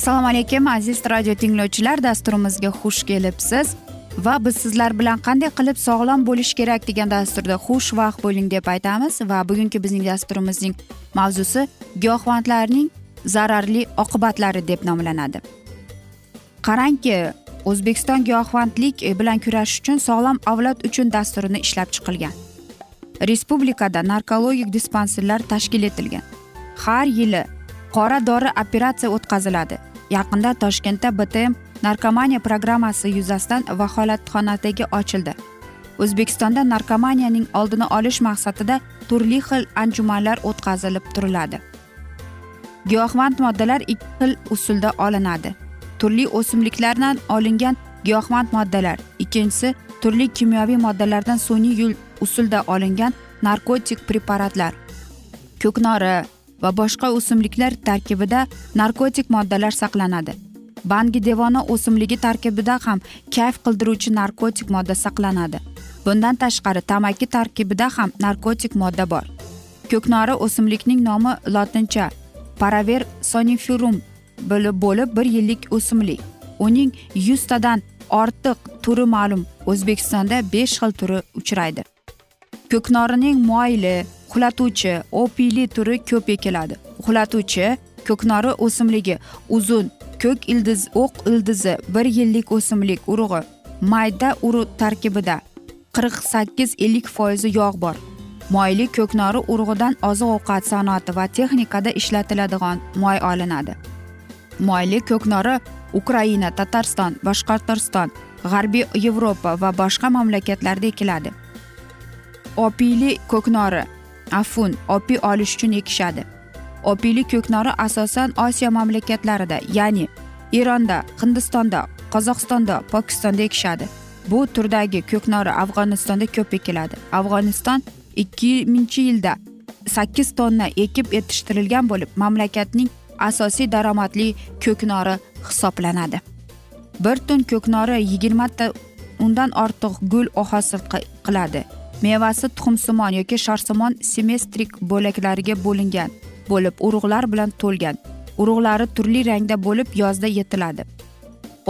assalomu alaykum aziz radio tinglovchilar dasturimizga xush kelibsiz. Va biz sizlar bilan qanday qilib sog'lom bo'lish kerak degan dasturda xush vaqt bo'ling deb aytamiz. Va bugungi bizning dasturimizning mavzusi giyohvandlarning zararli oqibatlari deb nomlanadi. Qarangki o'zbekiston giyohvandlik e, bilan kurashish uchun sog'lom avlod uchun dasturini ishlab chiqilgan. Respublikada narkologik dispanserlar tashkil etilgan. Har yili qora dori operatsiya o'tkaziladi. Yaqinda toshkentda btm narkomaniya programmasi yuzasidan vaholatxonadagi ochildi. O'zbekistonda narkomaniyaning oldini olish maqsadida turli xil anjumanlar o'tkazilib turiladi. Giyohvand moddalar ikki xil usulda olinadi. Turli o'simliklardan olingan giyohvand moddalar. Ikkinchisi turli kimyoviy moddalardan sun'iy yo'l usulda olingan narkotik preparatlar. Ko'knori va boshqa o'simliklar tarkibida narkotik moddalar saqlanadi. Bangi devona o'simligi tarkibida ham kayf qildiruvchi narkotik modda saqlanadi. Bundan tashqari tamaki tarkibida ham narkotik modda bor. Ko'knori o'simlikning nomi lotincha paraver soniferum bo'lib bir yillik o'simlik. Uning yuztadan ortiq turi ma'lum o'zbekistonda besh xil turi uchraydi. Ko'knorining moyli uxlatuvchi opiyli turi ko'p ekiladi. Uxlatuvchi ko'knori o'simligi uzun ko'k ildiz o'q ildizi bir yillik o'simlik urug'i. Mayda urug' tarkibida qirq sakkiz ellik foizi yog' bor. Moyli ko'knori urug'idan oziq ovqat sanoati va texnikada ishlatiladigan moy olinadi. Moyli ko'knori ukraina tatariston boshqirdiston g'arbiy yevropa va boshqa mamlakatlarda ekiladi. Opiyli ko'knori afun opiy olish uchun ekishadi. Opiyli ko'knori asosan osiyo mamlakatlarida ya'ni eronda hindistonda qozog'istonda pokistonda ekishadi. Bu turdagi ko'knori afg'onistonda ko'p ekiladi. Afg'oniston ikki mingchi yilda sakkiz tonna ekib yetishtirilgan bo'lib mamlakatning asosiy daromadli ko'knori hisoblanadi. Bir tun ko'knori yigirmata undan ortiq gul hosil qiladi. Mevasi tuxumsimon yoki sharsimon semestrik bo'laklariga bo'lingan bo'lib urug'lar bilan to'lgan. Urug'lari turli rangda bo'lib yozda yetiladi.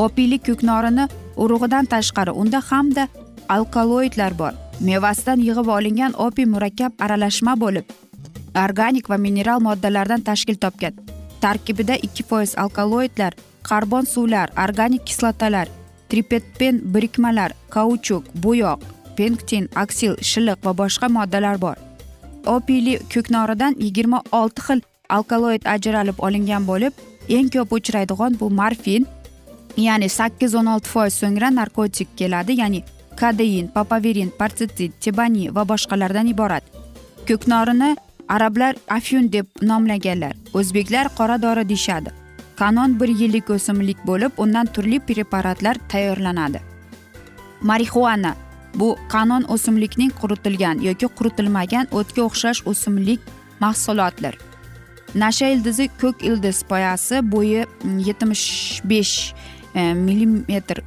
Opiyli ko'knorini urug'idan tashqari unda hamda alkaloidlar bor. Mevasidan yig'ib olingan opiy murakkab aralashma bo'lib organik va mineral moddalardan tashkil topgan. Tarkibida ikki foiz alkaloidlar karbon suvlar organik kislotalar tripetpen birikmalar kauchuk bo'yoq penktin aksil shilliq va boshqa moddalar bor. Opiyli ko'knoridan yigirma olti xil alkaloid ajralib olingan bo'lib eng ko'p uchraydigan bu morfin ya'ni sakkiz o'n olti foiz so'ngra narkotik keladi ya'ni kadein papaverin parsitit tebani va boshqalardan iborat. Ko'knorini arablar afyun deb nomlaganlar. O'zbeklar qora dori deyishadi. Kanon bir yillik o'simlik bo'lib undan turli preparatlar tayyorlanadi. Marixuana bu qanon o'simlikning quritilgan yoki quritilmagan o'tga o'xshash o'simlik mahsulotlar. Nasha ildizi ko'k ildiz poyasi bo'yi mm, yetmish besh e, millimetr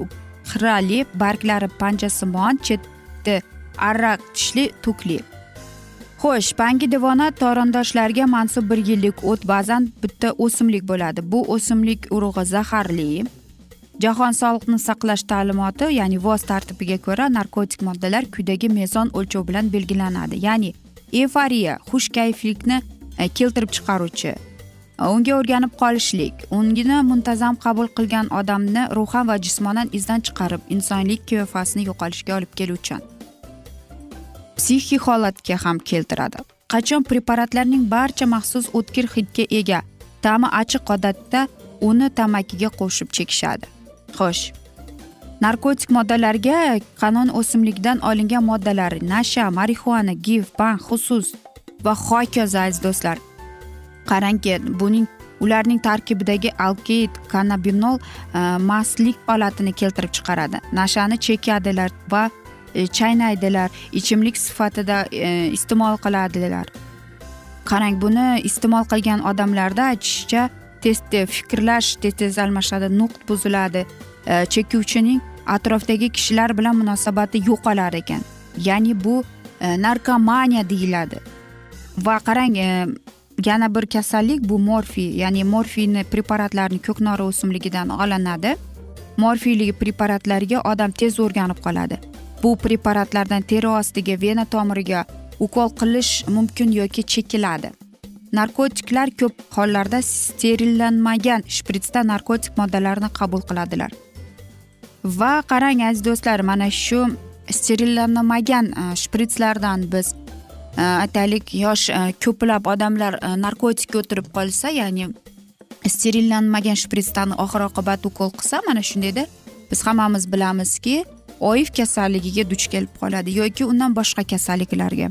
xirali barglari panjasimon chetdi arra tishli tukli. Xo'sh bangi devona torindoshlarga mansub bir yillik o't ba'zan bitta o'simlik bo'ladi. Bu o'simlik urug'i zaharli. Jahon sog'liqni saqlash ta'limoti ya'ni voz tartibiga ko'ra narkotik moddalar quyidagi mezon o'lchov bilan belgilanadi. Ya'ni eforiya xushkayflikni e, keltirib chiqaruvchi. E, unga o'rganib qolishlik. Ungini muntazam qabul qilgan odamni ruhan va jismonan izdan chiqarib insonlik qiyofasini yo'qolishga olib keluvchan. Psixik holatga ham keltiradi. Qachon preparatlarning barcha maxsus o'tkir hidga ega ta'mi achiq odatda uni tamakiga qo'shib chekishadi. Xo'sh narkotik moddalarga qanon o'simlikdan olingan moddalar nasha marixuana giv ban xusus va hokazo aziz do'stlar. Qarangki buning ularning tarkibidagi alkid kannabinol e, mastlik holatini keltirib chiqaradi. Nashani chekadilar va E, chaynaydilar ichimlik sifatida e, iste'mol qiladilar qarang buni iste'mol qilgan odamlarda aytishicha tez fikrlash tez tez almashadi nutq buziladi e, chekuvchining atrofdagi kishilar bilan munosabati yo'qolar ekan. Ya'ni bu narkomaniya deyiladi. Va qarang yana bir kasallik bu morfiy ya'ni morfiyni preparatlarni ko'knori o'simligidan olinadi. Morfiyli preparatlarga odam tez o'rganib qoladi. Bu preparatlardan teri ostiga vena tomiriga ukol qilish mumkin yoki chekiladi. Narkotiklar ko'p hollarda sterillanmagan shpritsda narkotik moddalarni qabul qiladilar. Va qarang aziz do'stlar mana shu sterillanmagan e, shpritslardan biz e, aytaylik yosh e, ko'plab odamlar narkotikka o'tirib qolsa ya'ni sterillanmagan shpritsdan oxir oqibat ukol qilsa mana shundayda biz hammamiz bilamizki oif kasalligiga duch kelib qoladi yoki undan boshqa kasalliklarga.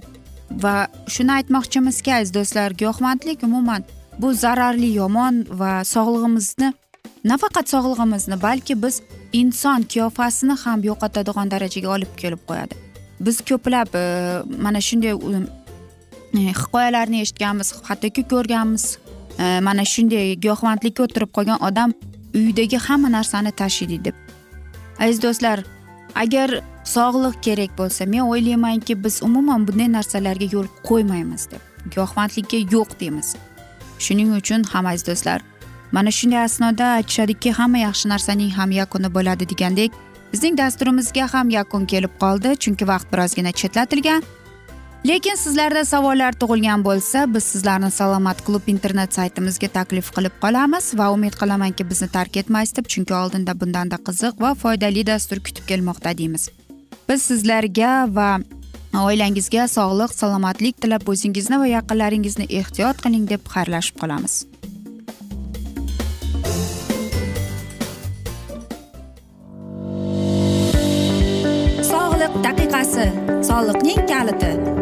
Va shuni aytmoqchimizki aziz do'stlar giyohvandlik umuman bu zararli yomon va sog'lig'imizni nafaqat sog'lig'imizni balki biz inson qiyofasini ham yo'qotadigan darajaga olib kelib qo'yadi. Biz ko'plab e, mana shunday e, hikoyalarni eshitganmiz hattoki ko'rganmiz. E, mana shunday giyohvandlikka o'tirib qolgan odam uyidagi hamma narsani tashiydi deb. Aziz do'stlar agar sog'liq kerak bo'lsa men o'ylaymanki biz umuman bunday narsalarga yo'l qo'ymaymiz deb. Giyohvandlikka yo'q deymiz. Shuning uchun ham aziz do'stlar mana shunday asnoda aytishadiki hamma yaxshi narsaning ham yakuni bo'ladi degandek bizning dasturimizga ham yakun kelib qoldi. Chunki vaqt birozgina chetlatilgan. Lekin sizlarda savollar tug'ilgan bo'lsa biz sizlarni salomat klub internet saytimizga taklif qilib qolamiz va umid qilamanki bizni tark etmaysiz deb chunki oldinda bundanda qiziq va foydali dastur kutib kelmoqda deymiz. Biz sizlarga va oilangizga sog'lik salomatlik tilab o'zingizni va yaqinlaringizni ehtiyot qiling deb xayrlashib qolamiz. Soliqning kaliti.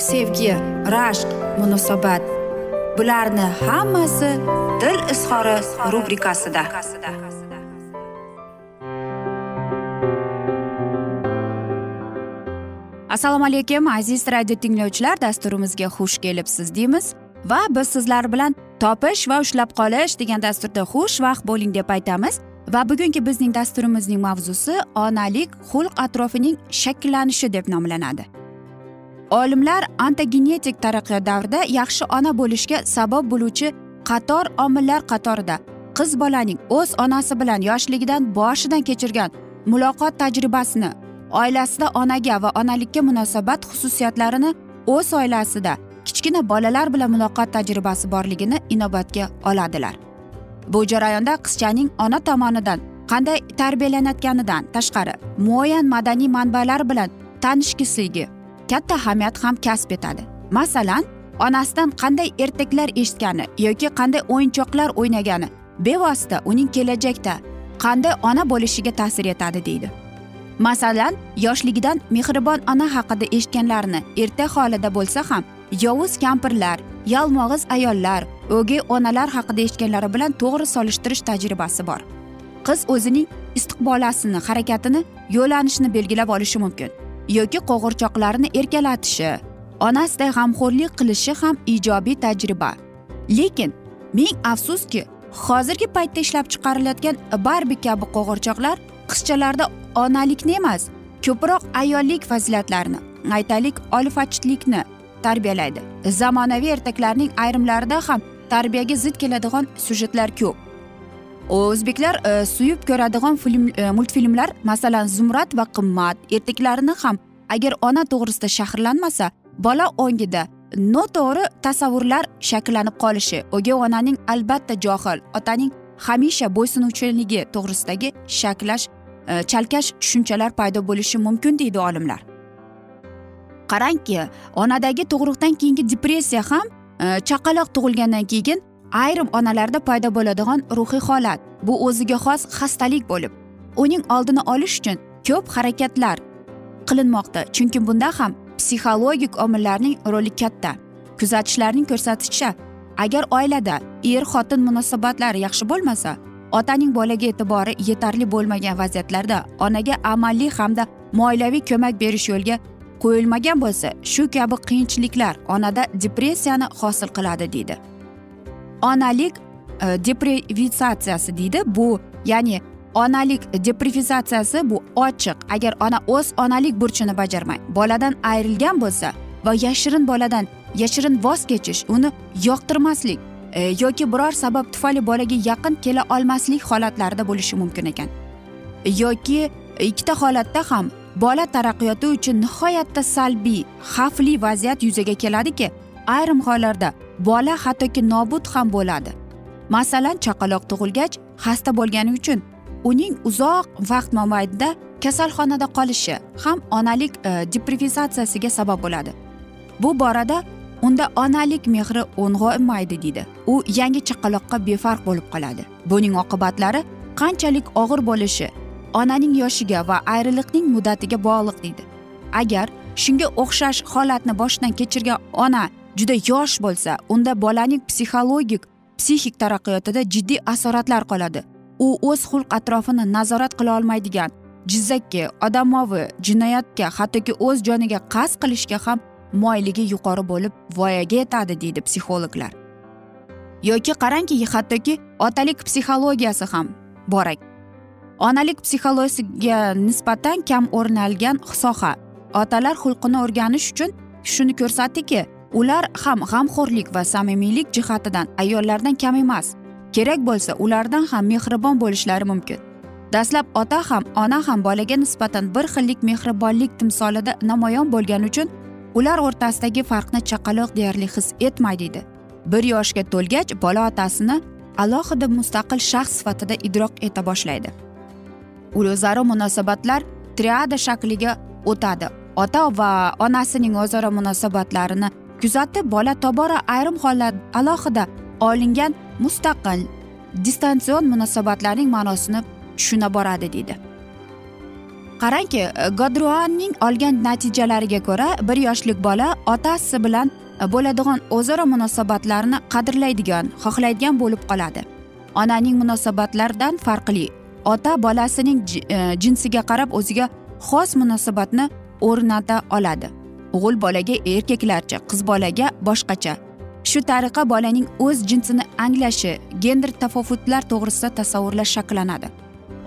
sevgi rashq munosabat. Bularni hammasi dil izhori rubrikasida. Assalomu alaykum aziz radio tinglovchilar dasturimizga xush kelibsiz deymiz. Va biz sizlar bilan topish va ushlab qolish degan dasturda xushvaqt bo'ling deb aytamiz. Va bugungi bizning dasturimizning mavzusi onalik xulq atrofining shakllanishi deb nomlanadi. Olimlar antogenetik taraqqiyot davrida yaxshi ona bo'lishga sabab bo'luvchi qator omillar qatorida qiz bolaning o'z onasi bilan yoshligidan boshidan kechirgan muloqot tajribasini oilasida onaga va onalikka munosabat xususiyatlarini o'z oilasida kichkina bolalar bilan muloqot tajribasi borligini inobatga oladilar. Bu jarayonda qizchaning ona tomonidan qanday tarbiyalanayotganidan tashqari muayyan madaniy manbalar bilan tanishgisligi katta ahamiyat ham kasb etadi. Masalan onasidan qanday ertaklar eshitgani yoki qanday o'yinchoqlar o'ynagani bevosita uning kelajakda qanday ona bo'lishiga ta'sir etadi deydi. Masalan yoshligidan mehribon ona haqida eshitganlarini erta holida bo'lsa ham yovuz kampirlar yalmog'iz ayollar o'gay onalar haqida eshitganlari bilan to'g'ri solishtirish tajribasi bor. Qiz o'zining istiqbolasini harakatini yo'lanishini belgilab olishi mumkin. Yoki qo'g'irchoqlarni erkalatishi onasiday g'amxo'rlik qilishi ham ijobiy tajriba. Lekin ming afsuski hozirgi paytda ishlab chiqarilayotgan barbi kabi qo'g'irchoqlar qizchalarda onalikni emas ko'proq ayollik fazilatlarini aytaylik olifachitlikni tarbiyalaydi. Zamonaviy ertaklarning ayrimlarida ham tarbiyaga zid keladigan syujetlar ko'p. O'zbeklar e, suyib ko'radigan film e, multfilmlar masalan zumrad va qimmat ertaklarini ham agar ona to'g'risida shahrlanmasa bola ongida noto'g'ri tasavvurlar shakllanib qolishi o'gay onaning albatta johil otaning hamisha bo'ysunuvchanligi to'g'risidagi shaklash e, chalkash tushunchalar paydo bo'lishi mumkin deydi olimlar. Qarangki onadagi tug'ruqdan keyingi depressiya ham chaqaloq tug'ilgandan keyin ayrim onalarda paydo bo'ladigan ruhiy holat. Bu o'ziga xos xastalik bo'lib uning oldini olish uchun ko'p harakatlar qilinmoqda. Chunki bunda ham psixologik omillarning roli katta. Kuzatishlarning ko'rsatishicha agar oilada er xotin munosabatlari yaxshi bo'lmasa otaning bolaga e'tibori yetarli bo'lmagan vaziyatlarda onaga amaliy hamda moliyaviy ko'mak berish yo'lga qo'yilmagan bo'lsa shu kabi qiyinchiliklar onada depressiyani hosil qiladi deydi. Onalik e, deprivizatsiyasi deydi bu ya'ni onalik deprivizatsiyasi bu ochiq agar ona o'z onalik burchini bajarmay boladan ayrilgan bo'lsa va yashirin boladan yashirin voz kechish uni yoqtirmaslik e, yoki biror sabab tufayli bolaga yaqin kela olmaslik holatlarida bo'lishi mumkin ekan yoki ikkita holatda ham bola taraqqiyoti uchun nihoyatda salbiy xavfli vaziyat yuzaga keladiki ayrim hollarda bola hattoki nobud ham bo'ladi. Masalan chaqaloq tug'ilgach xasta bo'lgani uchun uning uzoq vaqt mobaynida kasalxonada qolishi ham onalik e, deprivizatsiyasiga sabab bo'ladi. Bu borada unda onalik mehri o'ng'onmaydi deydi. U yangi chaqaloqqa befarq bo'lib qoladi. Buning oqibatlari qanchalik og'ir bo'lishi onaning yoshiga va ayriliqning muddatiga bog'liq deydi. Agar shunga o'xshash holatni boshdan kechirgan ona juda yosh bo'lsa unda bolaning psixologik psixik taraqqiyotida jiddiy asoratlar qoladi. U o'z xulq atrofini nazorat qila olmaydigan jizzakka odamovi jinoyatga hattoki o'z joniga qasd qilishga ham moyilligi yuqori bo'lib voyaga yetadi deydi psixologlar. Yoki qarangki hattoki otalik psixologiyasi ham bor onalik psixologiyasiga nisbatan kam o'rin olgan soha. Otalar xulqini o'rganish uchun shuni ko'rsatdiki ular ham g'amxo'rlik va samimiylik jihatidan ayollardan kam emas. Kerak bo'lsa ulardan ham mehribon bo'lishlari mumkin. Dastlab ota ham ona ham bolaga nisbatan bir xillik mehribonlik timsolida namoyon bo'lgani uchun ular o'rtasidagi farqni chaqaloq deyarli his etmaydi deydi bir yoshga to'lgach bola otasini alohida mustaqil shaxs sifatida idrok eta boshlaydi. O'zaro munosabatlar triada shakliga o'tadi. Ota va onasining o'zaro munosabatlarini kuzatib bola tobora ayrim hollar alohida olingan mustaqil distansion munosabatlarning ma'nosini tushuna boradi deydi. Qarangki godruanning olgan natijalariga ko'ra bir yoshlik bola otasi bilan bo'ladigan o'zaro munosabatlarni qadrlaydigan xohlaydigan bo'lib qoladi. Onaning munosabatlaridan farqli ota bolasining e, jinsiga qarab o'ziga xos munosabatni o'rnata oladi. O'g'il bolaga erkaklarcha qiz bolaga boshqacha. Shu tariqa bolaning o'z jinsini anglashi gender tafovutlar to'g'risida tasavvurlar shakllanadi.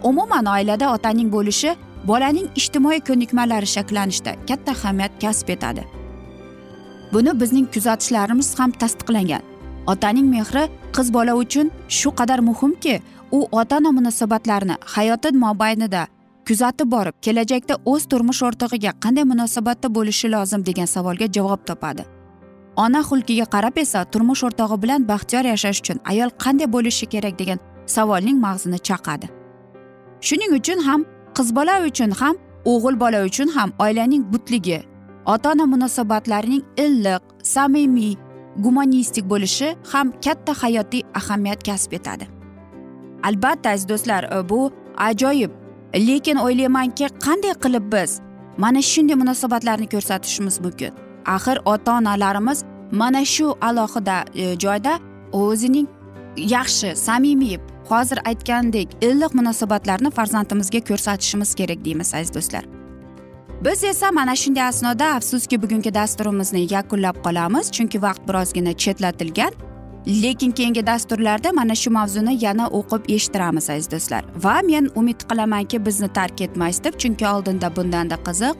Umuman oilada otaning bo'lishi bolaning ijtimoiy ko'nikmalari shakllanishida katta ahamiyat kasb etadi. Buni bizning kuzatishlarimiz ham tasdiqlangan. Otaning mehri qiz bola uchun shu qadar muhimki u ota ona munosabatlarini hayoti mobaynida kuzatib borib kelajakda o'z turmush o'rtog'iga qanday munosabatda bo'lishi lozim degan savolga javob topadi. Ona xulqiga qarab esa turmush o'rtog'i bilan baxtiyor yashash uchun ayol qanday bo'lishi kerak degan savolning mag'zini chaqadi. Shuning uchun ham qiz bola uchun ham o'g'il bola uchun ham oilaning butligi ota ona munosabatlarining iliq samimiy gumanistik bo'lishi ham katta hayotiy ahamiyat kasb etadi. Albatta aziz do'stlar bu ajoyib lekin o'ylaymanki qanday qilib biz mana shunday munosabatlarni ko'rsatishimiz mumkin? Axir ota onalarimiz mana shu alohida e, joyda o'zining yaxshi samimiy hozir aytgandek iliq munosabatlarni farzandimizga ko'rsatishimiz kerak deymiz aziz do'stlar. Biz esa mana shunday asnoda afsuski bugungi dasturimizni yakunlab qolamiz chunki vaqt birozgina chetlatilgan. Lekin keyingi dasturlarda mana shu mavzuni yana o'qib eshittiramiz aziz do'stlar. Va men umid qilamanki bizni tark etmaysiz deb chunki oldinda bundanda qiziq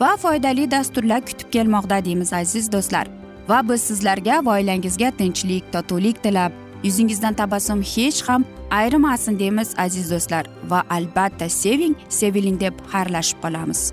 va foydali dasturlar kutib kelmoqda deymiz aziz do'stlar. Va biz sizlarga va oilangizga tinchlik totuvlik tilab yuzingizdan tabassum hech ham ayrimasin deymiz aziz do'stlar. Va albatta seving seviling deb xayrlashib qolamiz.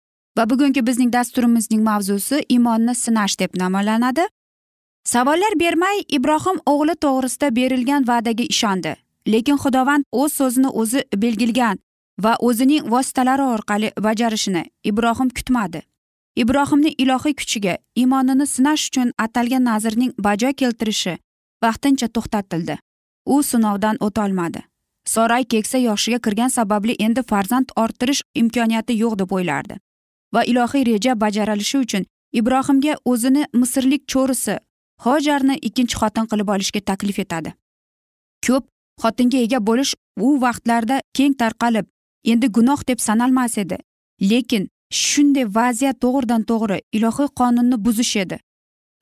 Va bugungi bizning dasturimizning mavzusi iymonni sinash deb nomlanadi savollar bermay ibrohim o'g'li to'g'risida berilgan va'daga ishondi. Lekin xudovand o'z so'zini o'zi belgilagan va o'zining vositalari orqali bajarishini ibrohim kutmadi. Ibrohimni ilohiy kuchiga iymonini sinash uchun atalgan nazrning bajo keltirishi vaqtincha to'xtatildi. U sinovdan o'tolmadi soray keksa yoshiga kirgan sababli endi farzand orttirish imkoniyati yo'q deb o'ylardi. Va ilohiy reja bajarilishi uchun ibrohimga o'zini misrlik cho'risi hojarni ikkinchi xotin qilib olishga taklif etadi. Ko'p xotinga ega bo'lish u vaqtlarda keng tarqalib endi gunoh deb sanalmas edi. Lekin shunday vaziyat to'g'ridan to'g'ri ilohiy qonunni buzish edi.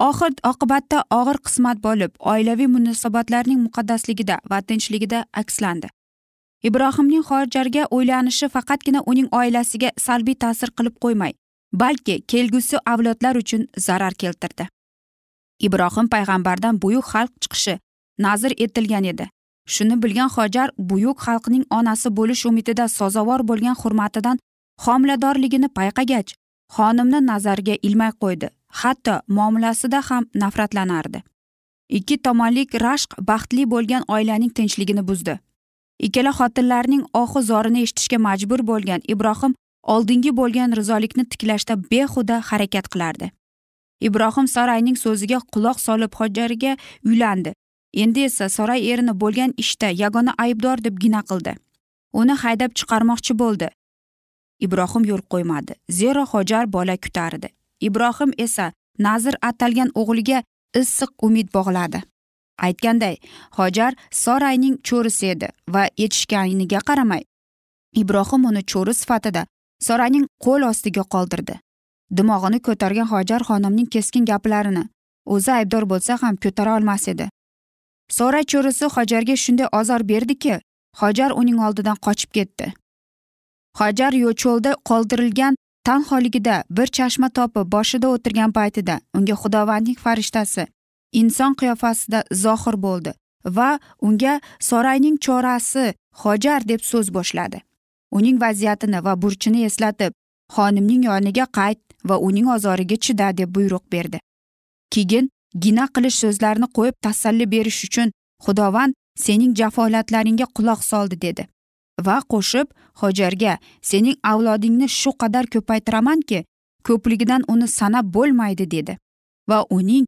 Oxir oqibatda og'ir qismat bo'lib oilaviy munosabatlarning muqaddasligida va tinchligida akslandi. Ibrohimning hojarga uylanishi faqatgina uning oilasiga salbiy ta'sir qilib qo'ymay balki kelgusi avlodlar uchun zarar keltirdi. Ibrohim payg'ambardan buyuk xalq chiqishi nazr etilgan edi. Shuni bilgan hojar buyuk xalqning onasi bo'lish umidida sazovor bo'lgan hurmatidan homiladorligini payqagach xonimni nazarga ilmay qo'ydi. Hatto muomalasida ham nafratlanardi. Ikki tomonlik rashq baxtli bo'lgan oilaning tinchligini buzdi. Ikkala xotinlarning ohu zorini eshitishga majbur bo'lgan ibrohim oldingi bo'lgan rizolikni tiklashda behuda harakat qilardi. Ibrohim sarayning so'ziga quloq solib hojariga uylandi. Endi esa saroy erini bo'lgan ishda yagona aybdor deb gina qildi. Uni haydab chiqarmoqchi bo'ldi. Ibrohim yo'l qo'ymadi. Zero hojar bola kutardi. Ibrohim esa nazr atalgan o'g'liga issiq umid bog'ladi. Aytganday hojar sorayning cho'risi edi va yetishganiga qaramay ibrohim uni cho'ri sifatida soraning qo'l ostiga qoldirdi. Dimog'ini ko'targan hojar xonimning keskin gaplarini o'zi aybdor bo'lsa ham ko'tara olmas edi. Sora cho'risi hojarga shunday ozor berdiki hojar uning oldidan qochib ketdi. Hojar yo'cho'lda qoldirilgan tanholigida bir chashma topib boshida o'tirgan paytida unga xudovandning farishtasi inson qiyofasida zohir bo'ldi va unga sorayning chorasi hojar deb so'z boshladi. Uning vaziyatini va burchini eslatib xonimning yoniga qayt va uning ozoriga chida deb buyruq berdi. Keyin gina qilish so'zlarini qo'yib tasalli berish uchun xudovand sening jafolatlaringga quloq soldi dedi va qo'shib hojarga sening avlodingni shu qadar ko'paytiramanki ko'pligidan uni sanab bo'lmaydi dedi va uning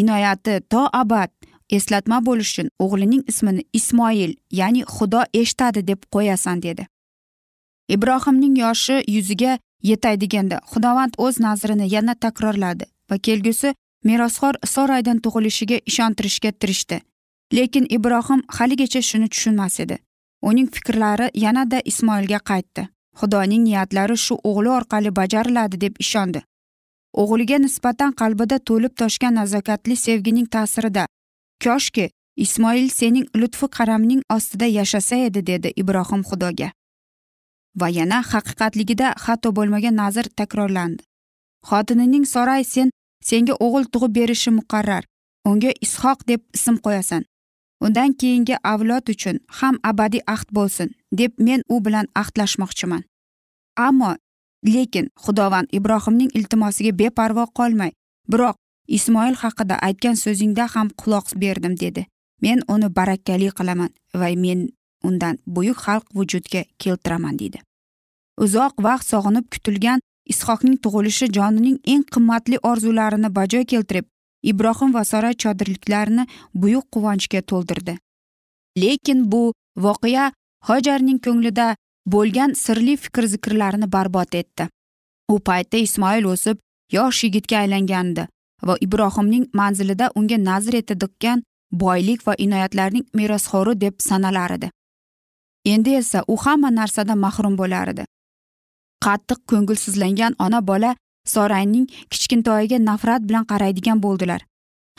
inoyati to abad eslatma bo'lish uchun o'g'lining ismini ismoil ya'ni xudo eshitadi deb qo'yasan dedi ibrohimning yoshi yuziga yetay deganda xudovand o'z nazrini yana takrorladi va kelgusi merosxo'r soraydan tug'ilishiga ishontirishga tirishdi lekin ibrohim haligacha shuni tushunmas edi uning fikrlari yanada ismoilga qaytdi xudoning niyatlari shu o'g'li orqali bajariladi deb ishondi o'g'liga nisbatan qalbida to'lib toshgan nazokatli sevgining ta'sirida. Koshki ismoil sening lutfi qaramning ostida yashasa edi dedi ibrohim xudoga. Va yana haqiqatligida xato bo'lmagan nazr takrorlandi. Xotinining soray sen senga o'g'il tug'ib berishi muqarrar. Unga ishoq deb ism qo'yasan. Undan keyingi avlod uchun ham abadiy ahd bo'lsin deb men u bilan ahdlashmoqchiman. Ammo lekin xudovand ibrohimning iltimosiga beparvo qolmay biroq ismoil haqida aytgan so'zingda ham quloq berdim dedi. Men uni barakkali qilaman va men undan buyuk xalq vujudga keltiraman deydi uzoq vaqt sog'inib kutilgan ishoqning tug'ilishi jonining eng qimmatli orzularini bajo keltirib ibrohim va sara chodirliklarini buyuk quvonchga to'ldirdi. Lekin bu voqea hojarning ko'nglida bo'lgan sirli fikr zikrlarini barbod etdi. U paytda ismoil o'sib yosh yigitga aylangandi va ibrohimning manzilida unga nazr etadigan boylik va inoyatlarning merosxo'ri deb sanalar edi. Endi esa u hamma narsadan mahrum bo'lar edi. Qattiq ko'ngilsizlangan ona bola sorayning kichkintoyiga nafrat bilan qaraydigan bo'ldilar.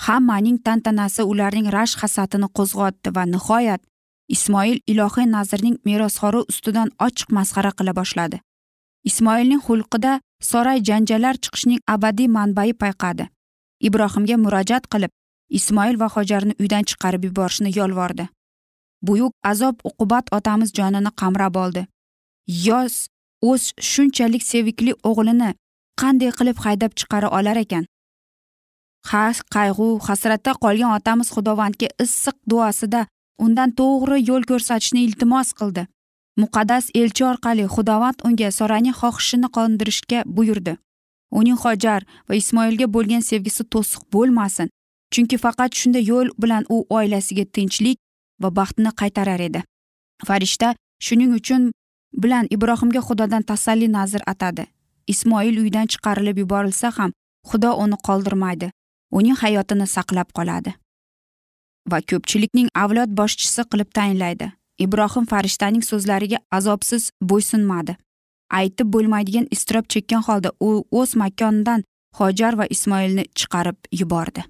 Hammaning tantanasi ularning rashk hasatini qo'zg'otdi va nihoyat ismoil ilohiy nazrning merosxo'ri ustidan ochiq masxara qila boshladi. Ismoilning xulqida soray janjallar chiqishning abadiy manbai payqadi. Ibrohimga murojaat qilib ismoil va hojarni uydan chiqarib yuborishni yolvordi. Buyuk azob uqubat otamiz jonini qamrab oldi. Yoz o'z shunchalik sevikli o'g'lini qanday qilib haydab chiqara olar ekan? Ha qayg'u hasratda qolgan otamiz xudovandga issiq duosida undan to'g'ri yo'l ko'rsatishni iltimos qildi. Muqaddas elchi orqali xudovand unga soraning xohishini qondirishga buyurdi. Uning hojar va ismoilga bo'lgan sevgisi to'siq bo'lmasin chunki faqat shunday yo'l bilan u oilasiga tinchlik va baxtni qaytarar edi. Farishta shuning uchun bilan ibrohimga xudodan tasalli nazr atadi. Ismoil uydan chiqarilib yuborilsa ham xudo uni qoldirmaydi uning hayotini saqlab qoladi. Va ko'pchilikning avlod boshchisi qilib tayinlaydi. Ibrohim farishtaning so'zlariga azobsiz bo'ysunmadi. Aytib bo'lmaydigan iztirob chekkan holda u o'z makonidan hojar va ismoilni chiqarib yubordi.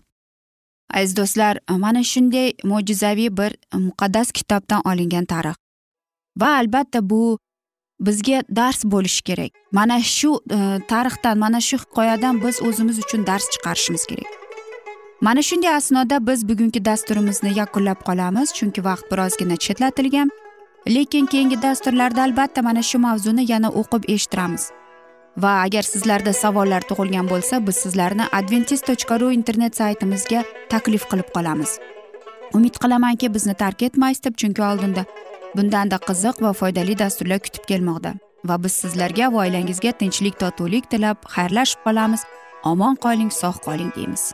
Aziz do'stlar mana shunday mo'jizaviy bir muqaddas kitobdan olingan tarix. Va albatta bu bizga dars bo'lishi kerak. Mana shu e, tarixdan mana shu hikoyadan biz o'zimiz uchun dars chiqarishimiz kerak. Mana shunday asnoda biz bugungi dasturimizni yakunlab qolamiz chunki vaqt birozgina chetlatilgan. Lekin keyingi dasturlarda albatta mana shu mavzuni yana o'qib eshittiramiz. Va agar sizlarda savollar tug'ilgan bo'lsa biz sizlarni adventis tochka ru internet saytimizga taklif qilib qolamiz. Umid qilamanki bizni tark etmaysiz deb chunki oldinda bundanda qiziq va foydali dasturlar kutib kelmoqda. Va biz sizlarga va oilangizga tinchlik totuvlik tilab xayrlashib qolamiz. Omon qoling sog' qoling deymiz.